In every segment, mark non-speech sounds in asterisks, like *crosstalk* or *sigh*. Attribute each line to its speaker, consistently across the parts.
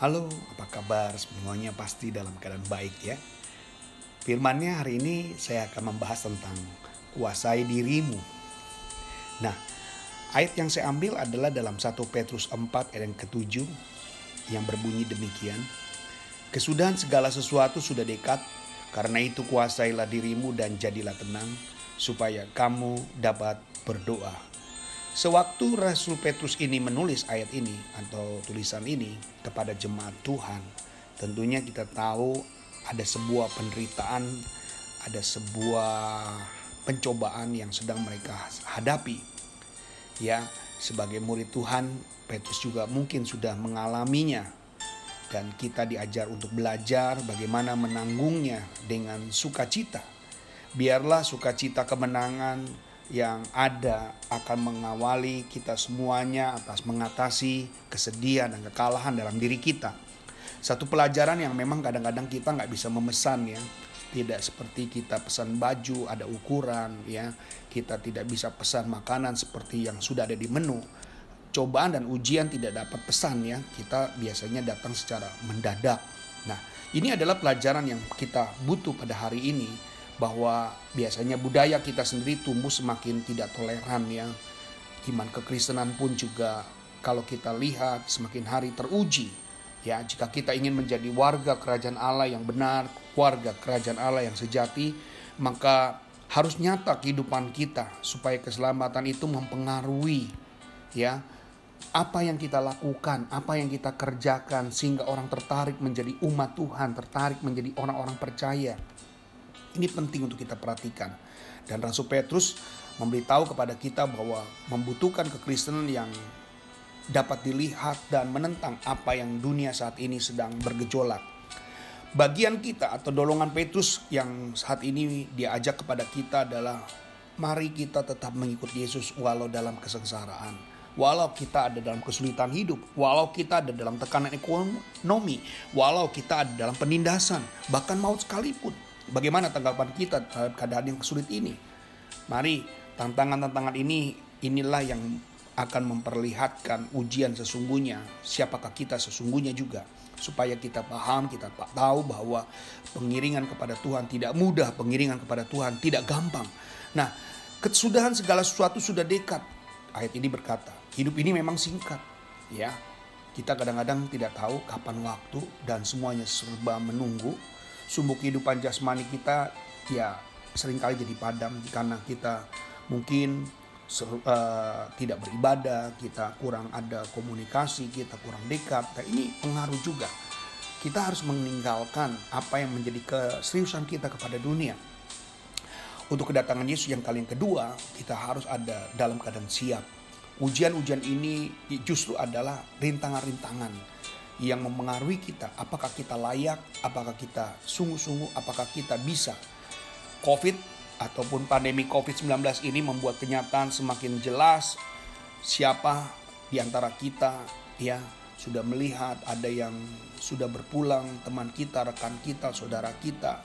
Speaker 1: Halo, apa kabar? Semuanya pasti dalam keadaan baik ya. Firmannya hari ini saya akan membahas tentang kuasai dirimu. Nah, ayat yang saya ambil adalah dalam 1 Petrus 4 ayat yang ketujuh yang berbunyi demikian. Kesudahan segala sesuatu sudah dekat, karena itu kuasailah dirimu dan jadilah tenang, supaya kamu dapat berdoa. Sewaktu Rasul Petrus ini menulis ayat ini atau tulisan ini kepada jemaat Tuhan, tentunya kita tahu ada sebuah penderitaan, ada sebuah pencobaan yang sedang mereka hadapi. Ya, sebagai murid Tuhan, Petrus juga mungkin sudah mengalaminya dan kita diajar untuk belajar bagaimana menanggungnya dengan sukacita. Biarlah sukacita kemenangan yang ada akan mengawali kita semuanya atas mengatasi kesedihan dan kekalahan dalam diri kita. Satu pelajaran yang memang kadang-kadang kita nggak bisa memesan ya. Tidak seperti kita pesan baju ada ukuran ya. Kita tidak bisa pesan makanan seperti yang sudah ada di menu. Cobaan dan ujian tidak dapat pesan ya. Kita biasanya datang secara mendadak. Nah, ini adalah pelajaran yang kita butuh pada hari ini bahwa biasanya budaya kita sendiri tumbuh semakin tidak toleran ya. Iman kekristenan pun juga kalau kita lihat semakin hari teruji. Ya, jika kita ingin menjadi warga kerajaan Allah yang benar, warga kerajaan Allah yang sejati, maka harus nyata kehidupan kita supaya keselamatan itu mempengaruhi ya apa yang kita lakukan, apa yang kita kerjakan sehingga orang tertarik menjadi umat Tuhan, tertarik menjadi orang-orang percaya. Ini penting untuk kita perhatikan. Dan Rasul Petrus memberitahu kepada kita bahwa membutuhkan kekristenan yang dapat dilihat dan menentang apa yang dunia saat ini sedang bergejolak. Bagian kita atau dolongan Petrus yang saat ini diajak kepada kita adalah mari kita tetap mengikut Yesus walau dalam kesengsaraan. Walau kita ada dalam kesulitan hidup, walau kita ada dalam tekanan ekonomi, walau kita ada dalam penindasan, bahkan maut sekalipun Bagaimana tanggapan kita terhadap keadaan yang sulit ini? Mari tantangan-tantangan ini inilah yang akan memperlihatkan ujian sesungguhnya siapakah kita sesungguhnya juga supaya kita paham kita tahu bahwa pengiringan kepada Tuhan tidak mudah pengiringan kepada Tuhan tidak gampang. Nah kesudahan segala sesuatu sudah dekat. Ayat ini berkata hidup ini memang singkat. Ya kita kadang-kadang tidak tahu kapan waktu dan semuanya serba menunggu sumbu kehidupan jasmani kita ya sering kali jadi padam karena kita mungkin uh, tidak beribadah, kita kurang ada komunikasi, kita kurang dekat. Dan ini pengaruh juga. Kita harus meninggalkan apa yang menjadi keseriusan kita kepada dunia. Untuk kedatangan Yesus yang kali yang kedua, kita harus ada dalam keadaan siap. Ujian-ujian ini justru adalah rintangan-rintangan yang mempengaruhi kita. Apakah kita layak, apakah kita sungguh-sungguh, apakah kita bisa. COVID ataupun pandemi COVID-19 ini membuat kenyataan semakin jelas siapa di antara kita ya sudah melihat ada yang sudah berpulang teman kita, rekan kita, saudara kita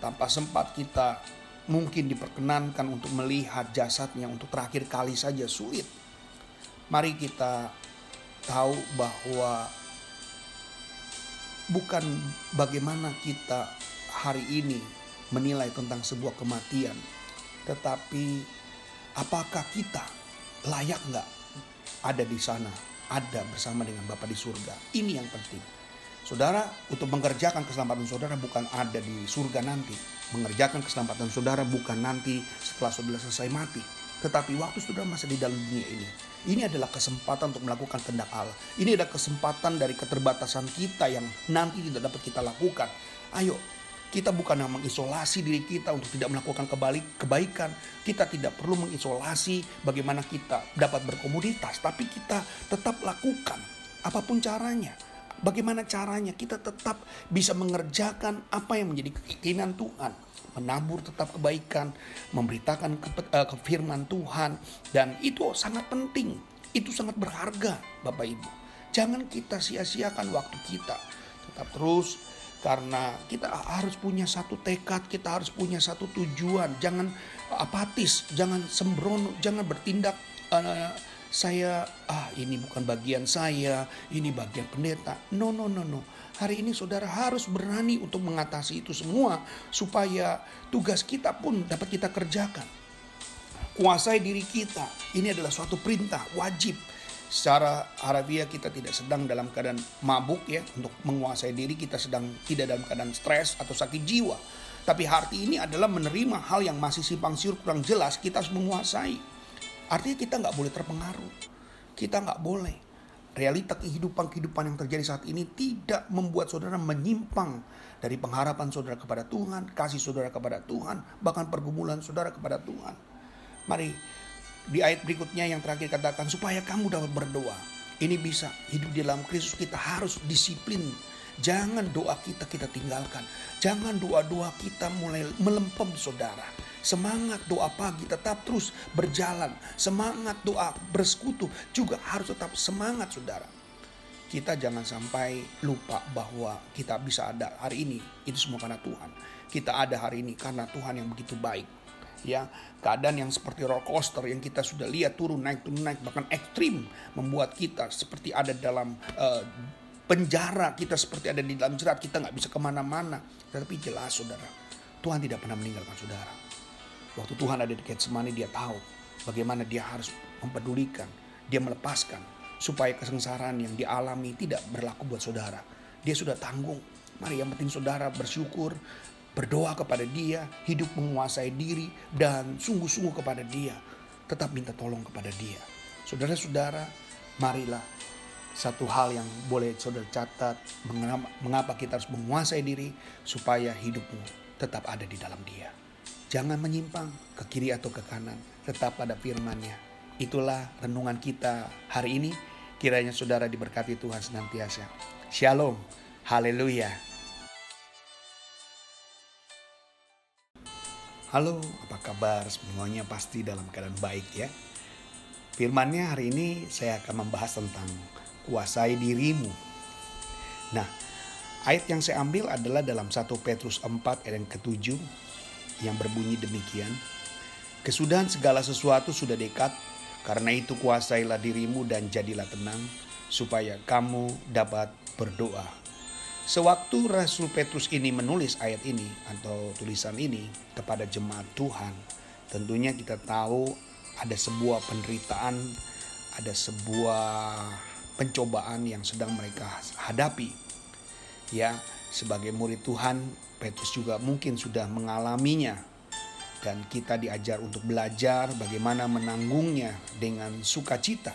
Speaker 1: tanpa sempat kita mungkin diperkenankan untuk melihat jasadnya untuk terakhir kali saja sulit. Mari kita tahu bahwa bukan bagaimana kita hari ini menilai tentang sebuah kematian, tetapi apakah kita layak nggak ada di sana, ada bersama dengan Bapa di surga. Ini yang penting. Saudara, untuk mengerjakan keselamatan saudara bukan ada di surga nanti. Mengerjakan keselamatan saudara bukan nanti setelah saudara selesai mati. Tetapi waktu saudara masih di dalam dunia ini, ini adalah kesempatan untuk melakukan kehendak Allah. Ini adalah kesempatan dari keterbatasan kita yang nanti tidak dapat kita lakukan. Ayo, kita bukan yang mengisolasi diri kita untuk tidak melakukan kebalik kebaikan. Kita tidak perlu mengisolasi bagaimana kita dapat berkomunitas, tapi kita tetap lakukan apa pun caranya. Bagaimana caranya kita tetap bisa mengerjakan apa yang menjadi keinginan Tuhan menabur tetap kebaikan, memberitakan ke, uh, firman Tuhan dan itu sangat penting. Itu sangat berharga, Bapak Ibu. Jangan kita sia-siakan waktu kita. Tetap terus karena kita harus punya satu tekad, kita harus punya satu tujuan. Jangan apatis, jangan sembrono, jangan bertindak uh, saya ah ini bukan bagian saya, ini bagian pendeta. No no no no. Hari ini saudara harus berani untuk mengatasi itu semua supaya tugas kita pun dapat kita kerjakan. Kuasai diri kita. Ini adalah suatu perintah wajib. Secara harafiah kita tidak sedang dalam keadaan mabuk ya untuk menguasai diri kita sedang tidak dalam keadaan stres atau sakit jiwa. Tapi hati ini adalah menerima hal yang masih simpang siur kurang jelas kita harus menguasai. Artinya kita nggak boleh terpengaruh. Kita nggak boleh. Realita kehidupan-kehidupan yang terjadi saat ini tidak membuat saudara menyimpang dari pengharapan saudara kepada Tuhan, kasih saudara kepada Tuhan, bahkan pergumulan saudara kepada Tuhan. Mari di ayat berikutnya yang terakhir katakan supaya kamu dapat berdoa. Ini bisa hidup di dalam Kristus kita harus disiplin. Jangan doa kita kita tinggalkan. Jangan doa-doa kita mulai melempem saudara. Semangat doa pagi tetap terus berjalan. Semangat doa bersekutu juga harus tetap semangat saudara. Kita jangan sampai lupa bahwa kita bisa ada hari ini. Itu semua karena Tuhan. Kita ada hari ini karena Tuhan yang begitu baik. Ya, keadaan yang seperti roller coaster yang kita sudah lihat turun naik turun naik bahkan ekstrim membuat kita seperti ada dalam uh, penjara kita seperti ada di dalam jerat kita nggak bisa ke mana-mana tetapi jelas saudara Tuhan tidak pernah meninggalkan saudara Waktu Tuhan ada di Getsemani dia tahu bagaimana dia harus mempedulikan, dia melepaskan supaya kesengsaraan yang dialami tidak berlaku buat saudara. Dia sudah tanggung. Mari yang penting saudara bersyukur, berdoa kepada dia, hidup menguasai diri dan sungguh-sungguh kepada dia. Tetap minta tolong kepada dia. Saudara-saudara, marilah satu hal yang boleh saudara catat mengapa kita harus menguasai diri supaya hidupmu tetap ada di dalam dia. Jangan menyimpang ke kiri atau ke kanan, tetap pada firman-Nya. Itulah renungan kita hari ini. Kiranya saudara diberkati Tuhan senantiasa. Shalom. Haleluya. Halo, apa kabar? Semuanya pasti dalam keadaan baik ya. Firmannya hari ini saya akan membahas tentang kuasai dirimu. Nah, ayat yang saya ambil adalah dalam 1 Petrus 4 ayat yang ketujuh yang berbunyi demikian, Kesudahan segala sesuatu sudah dekat, karena itu kuasailah dirimu dan jadilah tenang, supaya kamu dapat berdoa. Sewaktu Rasul Petrus ini menulis ayat ini atau tulisan ini kepada jemaat Tuhan, tentunya kita tahu ada sebuah penderitaan, ada sebuah pencobaan yang sedang mereka hadapi. Ya, sebagai murid Tuhan, Petrus juga mungkin sudah mengalaminya dan kita diajar untuk belajar bagaimana menanggungnya dengan sukacita.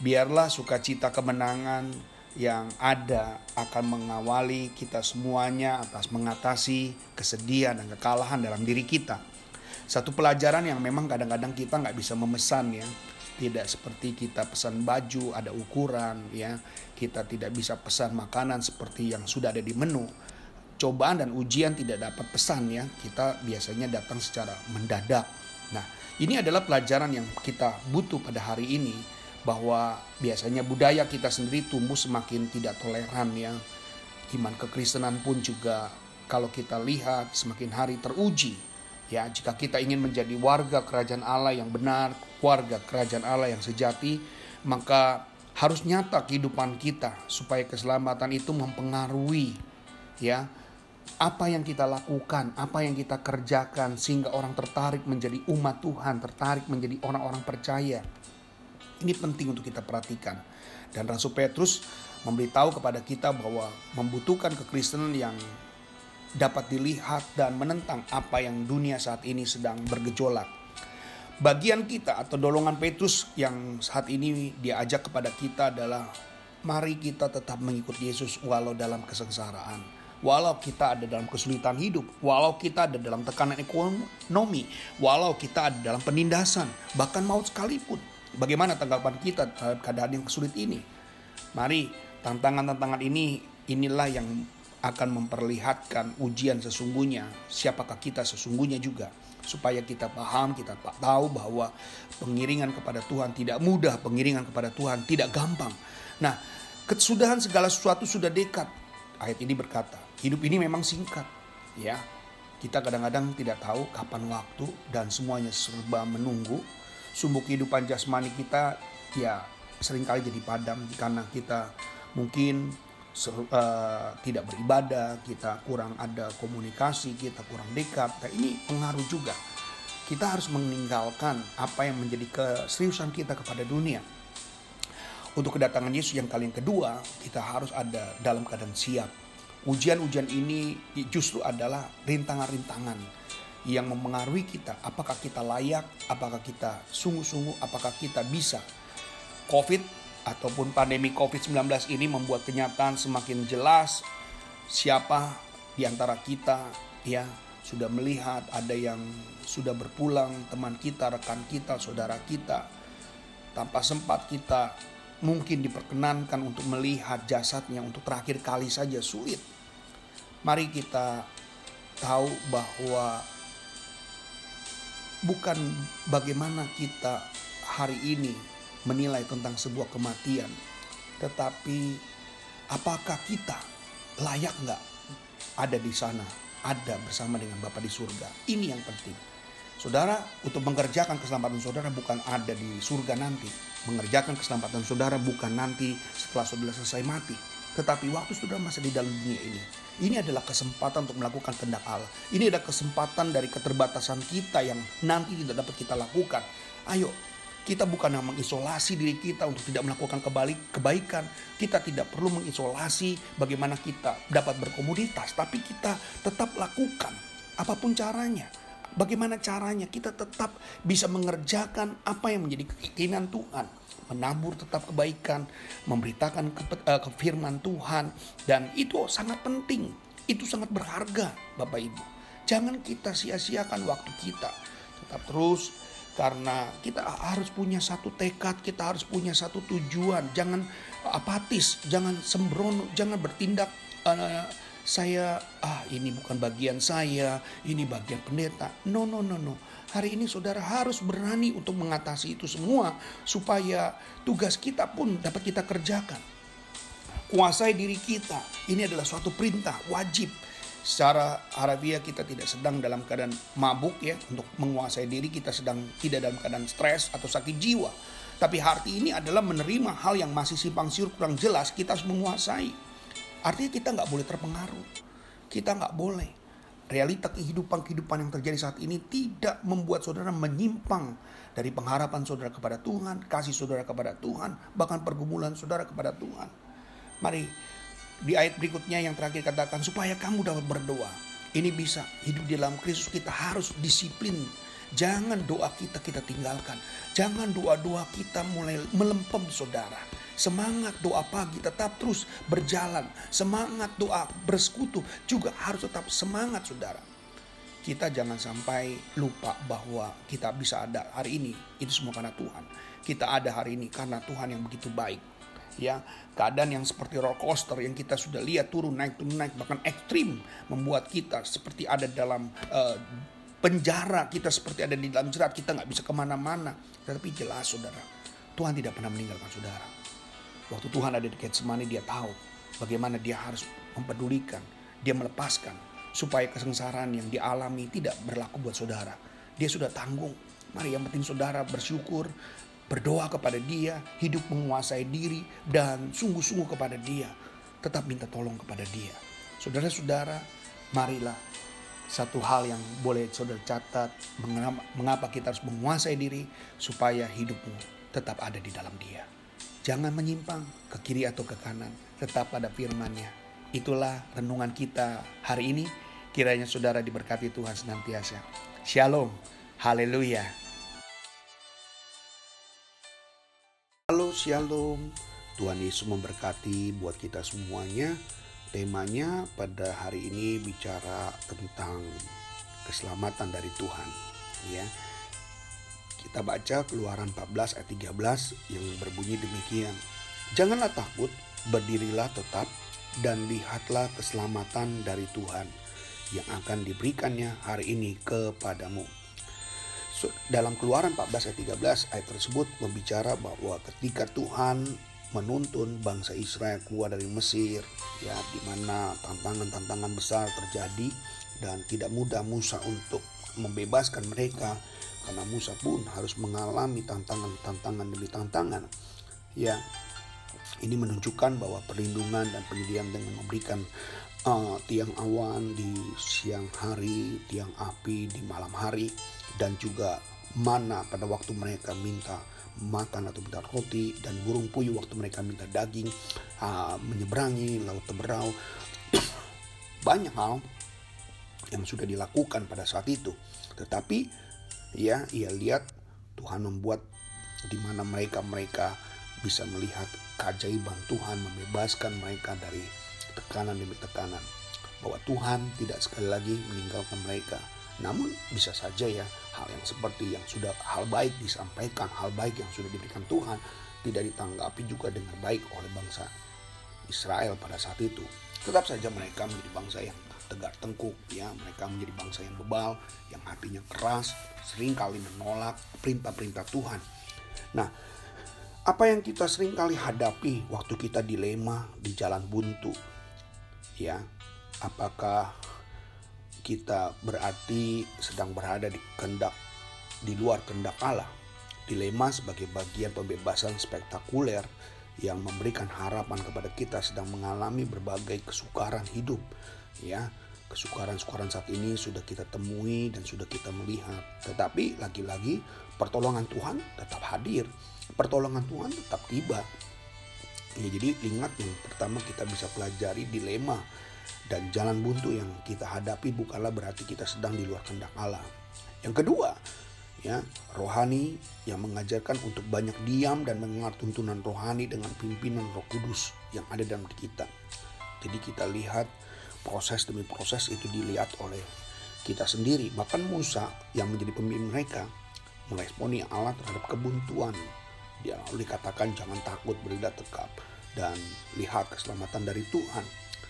Speaker 1: Biarlah sukacita kemenangan yang ada akan mengawali kita semuanya atas mengatasi kesedihan dan kekalahan dalam diri kita. Satu pelajaran yang memang kadang-kadang kita nggak bisa memesan ya. Tidak seperti kita pesan baju ada ukuran ya. Kita tidak bisa pesan makanan seperti yang sudah ada di menu cobaan dan ujian tidak dapat pesan ya, kita biasanya datang secara mendadak. Nah, ini adalah pelajaran yang kita butuh pada hari ini bahwa biasanya budaya kita sendiri tumbuh semakin tidak toleran ya. Iman kekristenan pun juga kalau kita lihat semakin hari teruji. Ya, jika kita ingin menjadi warga kerajaan Allah yang benar, warga kerajaan Allah yang sejati, maka harus nyata kehidupan kita supaya keselamatan itu mempengaruhi ya apa yang kita lakukan, apa yang kita kerjakan sehingga orang tertarik menjadi umat Tuhan, tertarik menjadi orang-orang percaya. Ini penting untuk kita perhatikan. Dan Rasul Petrus memberitahu kepada kita bahwa membutuhkan kekristenan yang dapat dilihat dan menentang apa yang dunia saat ini sedang bergejolak. Bagian kita atau dolongan Petrus yang saat ini diajak kepada kita adalah mari kita tetap mengikut Yesus walau dalam kesengsaraan walau kita ada dalam kesulitan hidup, walau kita ada dalam tekanan ekonomi, walau kita ada dalam penindasan, bahkan maut sekalipun. Bagaimana tanggapan kita terhadap keadaan yang sulit ini? Mari tantangan-tantangan ini inilah yang akan memperlihatkan ujian sesungguhnya, siapakah kita sesungguhnya juga supaya kita paham, kita tahu bahwa pengiringan kepada Tuhan tidak mudah, pengiringan kepada Tuhan tidak gampang. Nah, kesudahan segala sesuatu sudah dekat. Ayat ini berkata, hidup ini memang singkat, ya. Kita kadang-kadang tidak tahu kapan waktu dan semuanya serba menunggu. Sumbu kehidupan jasmani kita ya sering kali jadi padam karena kita mungkin uh, tidak beribadah, kita kurang ada komunikasi, kita kurang dekat. Nah, ini pengaruh juga. Kita harus meninggalkan apa yang menjadi keseriusan kita kepada dunia. Untuk kedatangan Yesus yang kali yang kedua, kita harus ada dalam keadaan siap. Ujian-ujian ini justru adalah rintangan-rintangan yang mempengaruhi kita. Apakah kita layak, apakah kita sungguh-sungguh, apakah kita bisa. COVID ataupun pandemi COVID-19 ini membuat kenyataan semakin jelas siapa di antara kita ya sudah melihat ada yang sudah berpulang teman kita, rekan kita, saudara kita tanpa sempat kita mungkin diperkenankan untuk melihat jasadnya untuk terakhir kali saja sulit. Mari kita tahu bahwa bukan bagaimana kita hari ini menilai tentang sebuah kematian. Tetapi apakah kita layak nggak ada di sana, ada bersama dengan Bapa di surga? Ini yang penting. Saudara, untuk mengerjakan keselamatan saudara bukan ada di surga nanti. Mengerjakan keselamatan saudara bukan nanti setelah saudara selesai mati. Tetapi waktu saudara masih di dalam dunia ini. Ini adalah kesempatan untuk melakukan kehendak Allah. Ini adalah kesempatan dari keterbatasan kita yang nanti tidak dapat kita lakukan. Ayo, kita bukan mengisolasi diri kita untuk tidak melakukan kebalik, kebaikan. Kita tidak perlu mengisolasi bagaimana kita dapat berkomunitas, tapi kita tetap lakukan apa pun caranya. Bagaimana caranya kita tetap bisa mengerjakan apa yang menjadi keinginan Tuhan. Menabur tetap kebaikan, memberitakan ke, uh, ke firman Tuhan. Dan itu sangat penting, itu sangat berharga Bapak Ibu. Jangan kita sia-siakan waktu kita. Tetap terus karena kita harus punya satu tekad, kita harus punya satu tujuan. Jangan apatis, jangan sembrono, jangan bertindak uh, saya ah ini bukan bagian saya, ini bagian pendeta. No no no no. Hari ini saudara harus berani untuk mengatasi itu semua supaya tugas kita pun dapat kita kerjakan. Kuasai diri kita. Ini adalah suatu perintah wajib secara harafiah kita tidak sedang dalam keadaan mabuk ya. Untuk menguasai diri kita sedang tidak dalam keadaan stres atau sakit jiwa. Tapi hati ini adalah menerima hal yang masih simpang siur kurang jelas kita harus menguasai. Artinya kita nggak boleh terpengaruh. Kita nggak boleh. Realita kehidupan kehidupan yang terjadi saat ini tidak membuat saudara menyimpang dari pengharapan saudara kepada Tuhan kasih saudara kepada Tuhan bahkan pergumulan saudara kepada Tuhan. Mari di ayat berikutnya yang terakhir katakan supaya kamu dapat berdoa. Ini bisa hidup di dalam Kristus kita harus disiplin. Jangan doa kita kita tinggalkan. Jangan doa-doa kita mulai melempem saudara. Semangat doa pagi tetap terus berjalan. Semangat doa bersekutu juga harus tetap semangat saudara. Kita jangan sampai lupa bahwa kita bisa ada hari ini. Itu semua karena Tuhan. Kita ada hari ini karena Tuhan yang begitu baik ya. Keadaan yang seperti roller coaster yang kita sudah lihat turun naik turun naik bahkan ekstrim membuat kita seperti ada dalam uh, penjara kita seperti ada di dalam jerat kita nggak bisa ke mana-mana. Tetapi jelas saudara Tuhan tidak pernah meninggalkan saudara. Waktu Tuhan ada di Getsemani dia tahu bagaimana dia harus mempedulikan dia melepaskan supaya kesengsaraan yang dialami tidak berlaku buat saudara. Dia sudah tanggung. Mari yang penting saudara bersyukur berdoa kepada Dia, hidup menguasai diri, dan sungguh-sungguh kepada Dia. Tetap minta tolong kepada Dia. Saudara-saudara, marilah satu hal yang boleh saudara catat, mengapa kita harus menguasai diri, supaya hidupmu tetap ada di dalam Dia. Jangan menyimpang ke kiri atau ke kanan, tetap pada firman-Nya. Itulah renungan kita hari ini. Kiranya saudara diberkati Tuhan senantiasa. Shalom. Haleluya. Shalom, Tuhan Yesus memberkati buat kita semuanya. Temanya pada hari ini bicara tentang keselamatan dari Tuhan. Ya, kita baca Keluaran 14 ayat 13 yang berbunyi demikian. Janganlah takut, berdirilah tetap dan lihatlah keselamatan dari Tuhan yang akan diberikannya hari ini kepadamu dalam keluaran 14 ayat 13 ayat tersebut membicara bahwa ketika Tuhan menuntun bangsa Israel keluar dari Mesir ya di mana tantangan-tantangan besar terjadi dan tidak mudah Musa untuk membebaskan mereka karena Musa pun harus mengalami tantangan-tantangan demi tantangan. Ya, ini menunjukkan bahwa perlindungan dan penyediaan dengan memberikan uh, tiang awan di siang hari, tiang api di malam hari, dan juga mana pada waktu mereka minta makan atau minta roti dan burung puyuh waktu mereka minta daging uh, menyeberangi laut Teberau. *coughs* Banyak hal yang sudah dilakukan pada saat itu. Tetapi ya ia lihat Tuhan membuat di mana mereka mereka bisa melihat keajaiban Tuhan membebaskan mereka dari tekanan demi tekanan. Bahwa Tuhan tidak sekali lagi meninggalkan mereka namun bisa saja ya hal yang seperti yang sudah hal baik disampaikan, hal baik yang sudah diberikan Tuhan tidak ditanggapi juga dengan baik oleh bangsa Israel pada saat itu. Tetap saja mereka menjadi bangsa yang tegar tengkuk ya, mereka menjadi bangsa yang bebal, yang hatinya keras, sering kali menolak perintah-perintah Tuhan. Nah, apa yang kita sering kali hadapi waktu kita dilema di jalan buntu? Ya, apakah kita berarti sedang berada di kendak di luar kendak Allah. Dilema sebagai bagian pembebasan spektakuler yang memberikan harapan kepada kita sedang mengalami berbagai kesukaran hidup. Ya, kesukaran-kesukaran saat ini sudah kita temui dan sudah kita melihat. Tetapi lagi-lagi pertolongan Tuhan tetap hadir. Pertolongan Tuhan tetap tiba. Ya, jadi ingat yang pertama kita bisa pelajari dilema dan jalan buntu yang kita hadapi bukanlah berarti kita sedang di luar kehendak Allah. Yang kedua, ya, rohani yang mengajarkan untuk banyak diam dan mendengar tuntunan rohani dengan pimpinan Roh Kudus yang ada dalam kita. Jadi kita lihat proses demi proses itu dilihat oleh kita sendiri. Bahkan Musa yang menjadi pemimpin mereka meresponi Allah terhadap kebuntuan. Dia dikatakan jangan takut berilah tekap dan lihat keselamatan dari Tuhan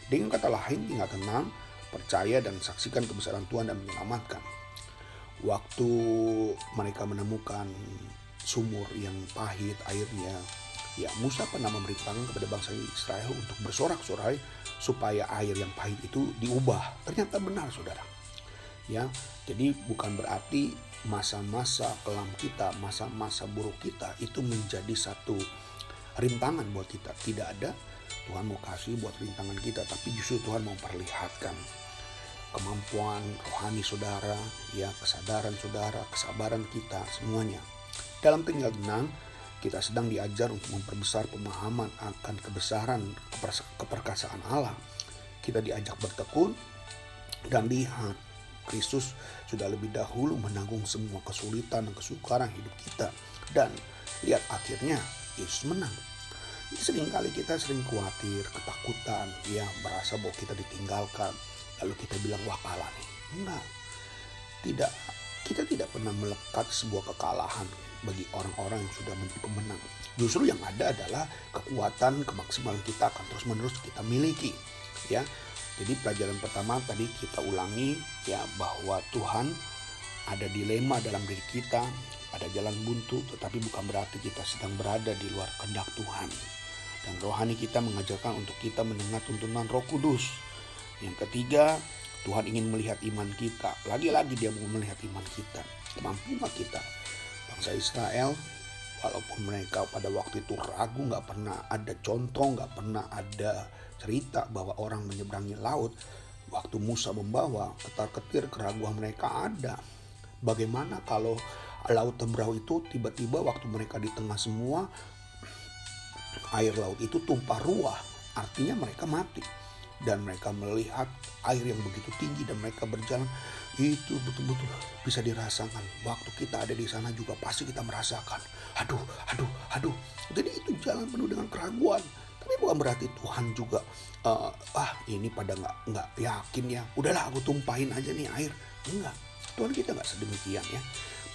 Speaker 1: dengan kata lain, tinggal tenang, percaya dan saksikan kebesaran Tuhan dan menyelamatkan. Waktu mereka menemukan sumur yang pahit airnya, ya Musa pernah memberitakan kepada bangsa Israel untuk bersorak-sorai supaya air yang pahit itu diubah. Ternyata benar, saudara. Ya, jadi bukan berarti masa-masa kelam kita, masa-masa buruk kita itu menjadi satu rintangan buat kita. Tidak ada Tuhan mau kasih buat rintangan kita, tapi justru Tuhan mau perlihatkan kemampuan rohani saudara, ya kesadaran saudara, kesabaran kita semuanya. Dalam tinggal tenang, kita sedang diajar untuk memperbesar pemahaman akan kebesaran keperkasaan Allah. Kita diajak bertekun dan lihat Kristus sudah lebih dahulu menanggung semua kesulitan dan kesukaran hidup kita. Dan lihat akhirnya Yesus menang. Sering kali kita sering khawatir, ketakutan, ya merasa bahwa kita ditinggalkan. Lalu kita bilang wah kalah nih. Enggak. Tidak. Kita tidak pernah melekat sebuah kekalahan bagi orang-orang yang sudah menjadi pemenang. Justru yang ada adalah kekuatan, kemaksimalan kita akan terus-menerus kita miliki. Ya, jadi pelajaran pertama tadi kita ulangi ya bahwa Tuhan ada dilema dalam diri kita, ada jalan buntu, tetapi bukan berarti kita sedang berada di luar kehendak Tuhan. Dan rohani kita mengajarkan untuk kita mendengar tuntunan roh kudus. Yang ketiga, Tuhan ingin melihat iman kita. Lagi-lagi dia mau melihat iman kita. Kemampuan kita. Bangsa Israel, walaupun mereka pada waktu itu ragu, nggak pernah ada contoh, nggak pernah ada cerita bahwa orang menyeberangi laut. Waktu Musa membawa ketar-ketir keraguan mereka ada. Bagaimana kalau laut Tebrau itu tiba-tiba waktu mereka di tengah semua air laut itu tumpah ruah, artinya mereka mati. Dan mereka melihat air yang begitu tinggi dan mereka berjalan, itu betul-betul bisa dirasakan. Waktu kita ada di sana juga pasti kita merasakan, aduh, aduh, aduh. Jadi itu jalan penuh dengan keraguan. Tapi bukan berarti Tuhan juga, uh, ah ini pada nggak nggak yakin ya. Udahlah aku tumpahin aja nih air. Enggak, Tuhan kita nggak sedemikian ya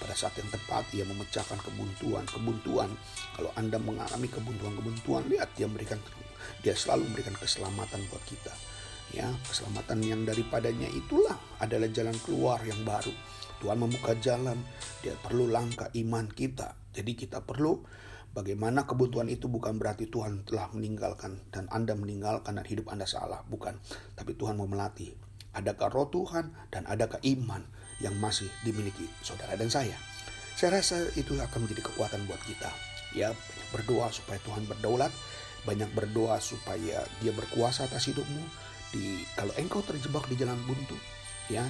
Speaker 1: pada saat yang tepat ia memecahkan kebuntuan kebuntuan kalau anda mengalami kebuntuan-kebuntuan lihat dia memberikan dia selalu memberikan keselamatan buat kita. Ya keselamatan yang daripadanya itulah adalah jalan keluar yang baru. Tuhan membuka jalan dia perlu langkah iman kita. Jadi kita perlu bagaimana kebutuhan itu bukan berarti Tuhan telah meninggalkan dan Anda meninggalkan dan hidup Anda salah. Bukan. Tapi Tuhan mau melatih. Adakah roh Tuhan dan adakah iman yang masih dimiliki saudara dan saya. Saya rasa itu akan menjadi kekuatan buat kita. Ya, banyak berdoa supaya Tuhan berdaulat, banyak berdoa supaya Dia berkuasa atas hidupmu. Di kalau engkau terjebak di jalan buntu, ya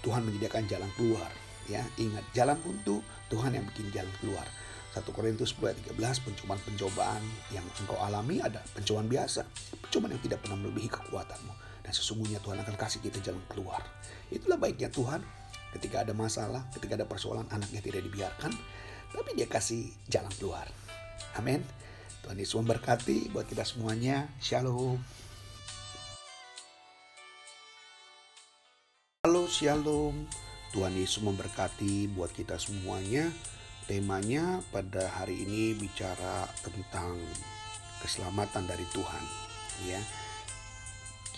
Speaker 1: Tuhan menyediakan jalan keluar. Ya, ingat jalan buntu Tuhan yang bikin jalan keluar. 1 Korintus 10 ayat 13 pencobaan-pencobaan yang engkau alami ada pencobaan biasa, pencobaan yang tidak pernah melebihi kekuatanmu dan sesungguhnya Tuhan akan kasih kita jalan keluar. Itulah baiknya Tuhan ketika ada masalah, ketika ada persoalan anaknya tidak dibiarkan, tapi dia kasih jalan keluar. Amin. Tuhan Yesus memberkati buat kita semuanya. Shalom. Halo Shalom. Tuhan Yesus memberkati buat kita semuanya. Temanya pada hari ini bicara tentang keselamatan dari Tuhan, ya.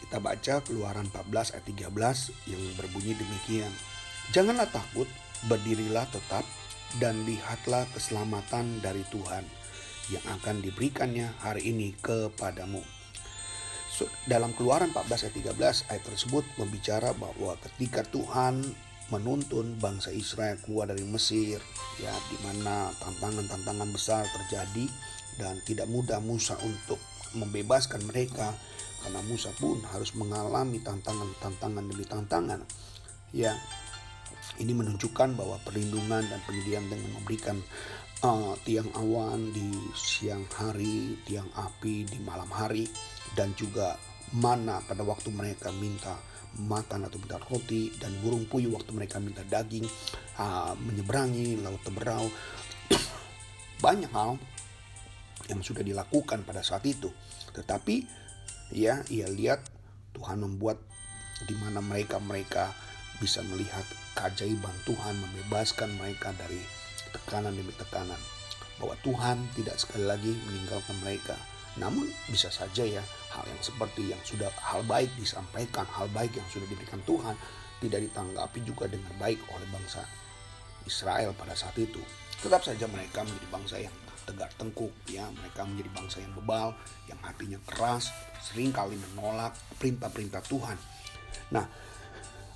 Speaker 1: Kita baca Keluaran 14 ayat 13 yang berbunyi demikian. Janganlah takut, berdirilah tetap dan lihatlah keselamatan dari Tuhan yang akan diberikannya hari ini kepadamu. Dalam Keluaran 14 ayat 13 ayat tersebut membicara bahwa ketika Tuhan menuntun bangsa Israel keluar dari Mesir ya di mana tantangan-tantangan besar terjadi dan tidak mudah Musa untuk membebaskan mereka karena Musa pun harus mengalami tantangan-tantangan demi tantangan ya ini menunjukkan bahwa perlindungan dan penyediaan dengan memberikan uh, tiang awan di siang hari, tiang api di malam hari, dan juga mana pada waktu mereka minta makan atau minta roti dan burung puyuh waktu mereka minta daging uh, menyeberangi laut teberau. *coughs* Banyak hal yang sudah dilakukan pada saat itu. Tetapi ya ia lihat Tuhan membuat di mana mereka mereka bisa melihat keajaiban Tuhan membebaskan mereka dari tekanan demi tekanan bahwa Tuhan tidak sekali lagi meninggalkan mereka namun bisa saja ya hal yang seperti yang sudah hal baik disampaikan, hal baik yang sudah diberikan Tuhan tidak ditanggapi juga dengan baik oleh bangsa Israel pada saat itu. Tetap saja mereka menjadi bangsa yang tegak tengkuk ya, mereka menjadi bangsa yang bebal, yang hatinya keras, sering kali menolak perintah-perintah Tuhan. Nah,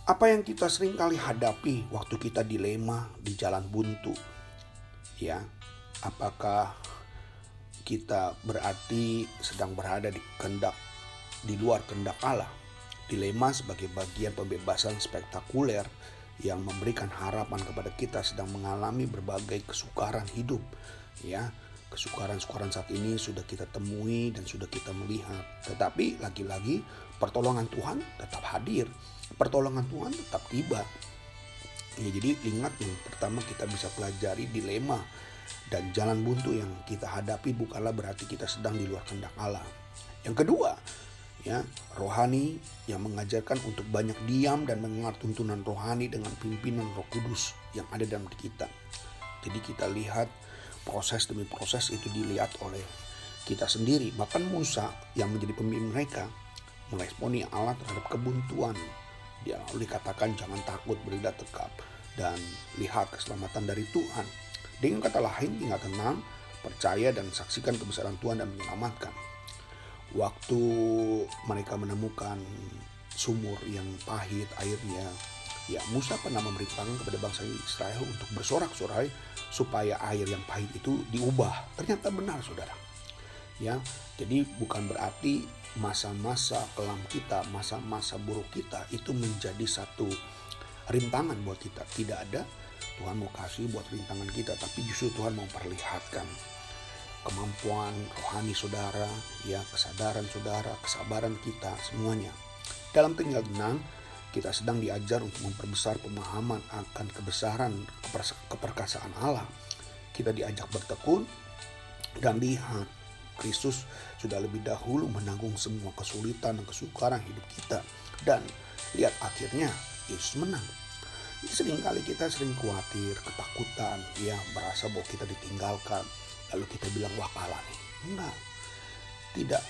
Speaker 1: apa yang kita sering kali hadapi waktu kita dilema di jalan buntu? Ya, apakah kita berarti sedang berada di kendak di luar kendak Allah. Dilema sebagai bagian pembebasan spektakuler yang memberikan harapan kepada kita sedang mengalami berbagai kesukaran hidup. Ya, kesukaran-kesukaran saat ini sudah kita temui dan sudah kita melihat. Tetapi lagi-lagi pertolongan Tuhan tetap hadir. Pertolongan Tuhan tetap tiba. Ya, jadi ingat yang pertama kita bisa pelajari dilema dan jalan buntu yang kita hadapi bukanlah berarti kita sedang di luar kehendak Allah. Yang kedua, ya, rohani yang mengajarkan untuk banyak diam dan mendengar tuntunan rohani dengan pimpinan Roh Kudus yang ada dalam kita. Jadi kita lihat proses demi proses itu dilihat oleh kita sendiri. Bahkan Musa yang menjadi pemimpin mereka meresponi Allah terhadap kebuntuan. Dia dikatakan jangan takut, berilah tekap dan lihat keselamatan dari Tuhan. Dengan kata lain, tinggal tenang, percaya dan saksikan kebesaran Tuhan dan menyelamatkan. Waktu mereka menemukan sumur yang pahit airnya, ya Musa pernah memberitakan kepada bangsa Israel untuk bersorak-sorai supaya air yang pahit itu diubah. Ternyata benar, saudara. Ya, jadi bukan berarti masa-masa kelam kita, masa-masa buruk kita itu menjadi satu rintangan buat kita. Tidak ada Tuhan mau kasih buat rintangan kita, tapi justru Tuhan mau perlihatkan kemampuan rohani saudara, ya kesadaran saudara, kesabaran kita semuanya. Dalam tinggal tenang, kita sedang diajar untuk memperbesar pemahaman akan kebesaran keperkasaan Allah. Kita diajak bertekun dan lihat Kristus sudah lebih dahulu menanggung semua kesulitan dan kesukaran hidup kita. Dan lihat akhirnya Yesus menang sering kali kita sering khawatir, ketakutan, ya merasa bahwa kita ditinggalkan. Lalu kita bilang wah kalah nih. Enggak. Tidak.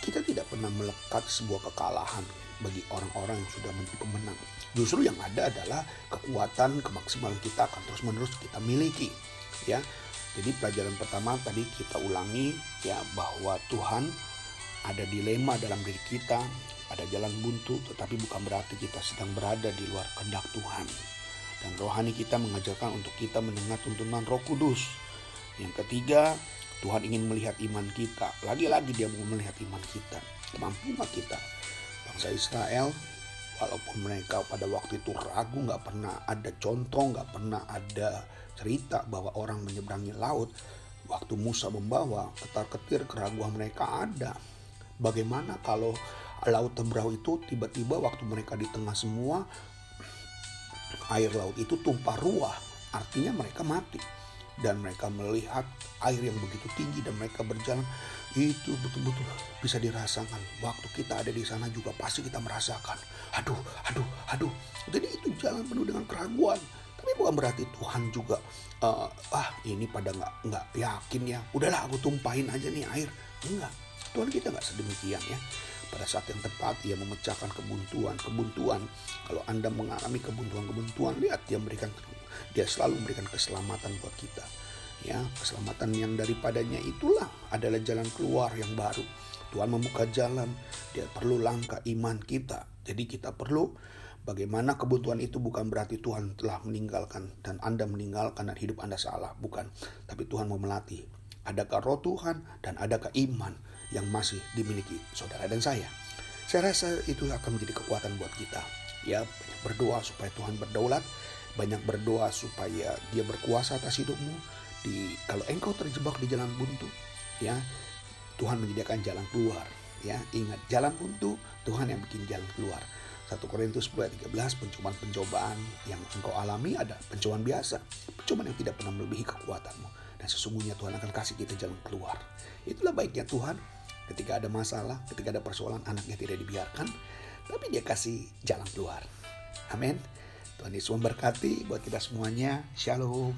Speaker 1: Kita tidak pernah melekat sebuah kekalahan bagi orang-orang yang sudah menjadi pemenang. Justru yang ada adalah kekuatan, kemaksimalan kita akan terus-menerus kita miliki. Ya. Jadi pelajaran pertama tadi kita ulangi ya bahwa Tuhan ada dilema dalam diri kita, ada jalan buntu, tetapi bukan berarti kita sedang berada di luar kehendak Tuhan. Dan rohani kita mengajarkan untuk kita mendengar tuntunan Roh Kudus. Yang ketiga, Tuhan ingin melihat iman kita. Lagi-lagi dia mau melihat iman kita, kemampuan kita. Bangsa Israel, walaupun mereka pada waktu itu ragu, nggak pernah ada contoh, nggak pernah ada cerita bahwa orang menyeberangi laut. Waktu Musa membawa ketar-ketir keraguan mereka ada. Bagaimana kalau laut Tebrau itu tiba-tiba waktu mereka di tengah semua air laut itu tumpah ruah, artinya mereka mati dan mereka melihat air yang begitu tinggi dan mereka berjalan itu betul-betul bisa dirasakan. Waktu kita ada di sana juga pasti kita merasakan aduh aduh aduh. Jadi itu jalan penuh dengan keraguan. Tapi bukan berarti Tuhan juga uh, ah ini pada nggak nggak yakin ya. Udahlah aku tumpahin aja nih air. Enggak. Tuhan kita nggak sedemikian ya. Pada saat yang tepat ia memecahkan kebuntuan kebuntuan kalau anda mengalami kebuntuan kebuntuan lihat dia memberikan dia selalu memberikan keselamatan buat kita ya keselamatan yang daripadanya itulah adalah jalan keluar yang baru Tuhan membuka jalan dia perlu langkah iman kita jadi kita perlu Bagaimana kebuntuan itu bukan berarti Tuhan telah meninggalkan dan Anda meninggalkan dan hidup Anda salah, bukan. Tapi Tuhan mau melatih. Adakah roh Tuhan dan adakah iman yang masih dimiliki saudara dan saya. Saya rasa itu akan menjadi kekuatan buat kita. Ya, berdoa supaya Tuhan berdaulat, banyak berdoa supaya Dia berkuasa atas hidupmu. Di kalau engkau terjebak di jalan buntu, ya Tuhan menyediakan jalan keluar. Ya, ingat jalan buntu Tuhan yang bikin jalan keluar. 1 Korintus 10 ayat 13 pencobaan-pencobaan yang engkau alami ada pencobaan biasa pencobaan yang tidak pernah melebihi kekuatanmu dan sesungguhnya Tuhan akan kasih kita jalan keluar itulah baiknya Tuhan Ketika ada masalah, ketika ada persoalan, anaknya tidak dibiarkan, tapi dia kasih jalan keluar. Amin. Tuhan Yesus memberkati buat kita semuanya. Shalom.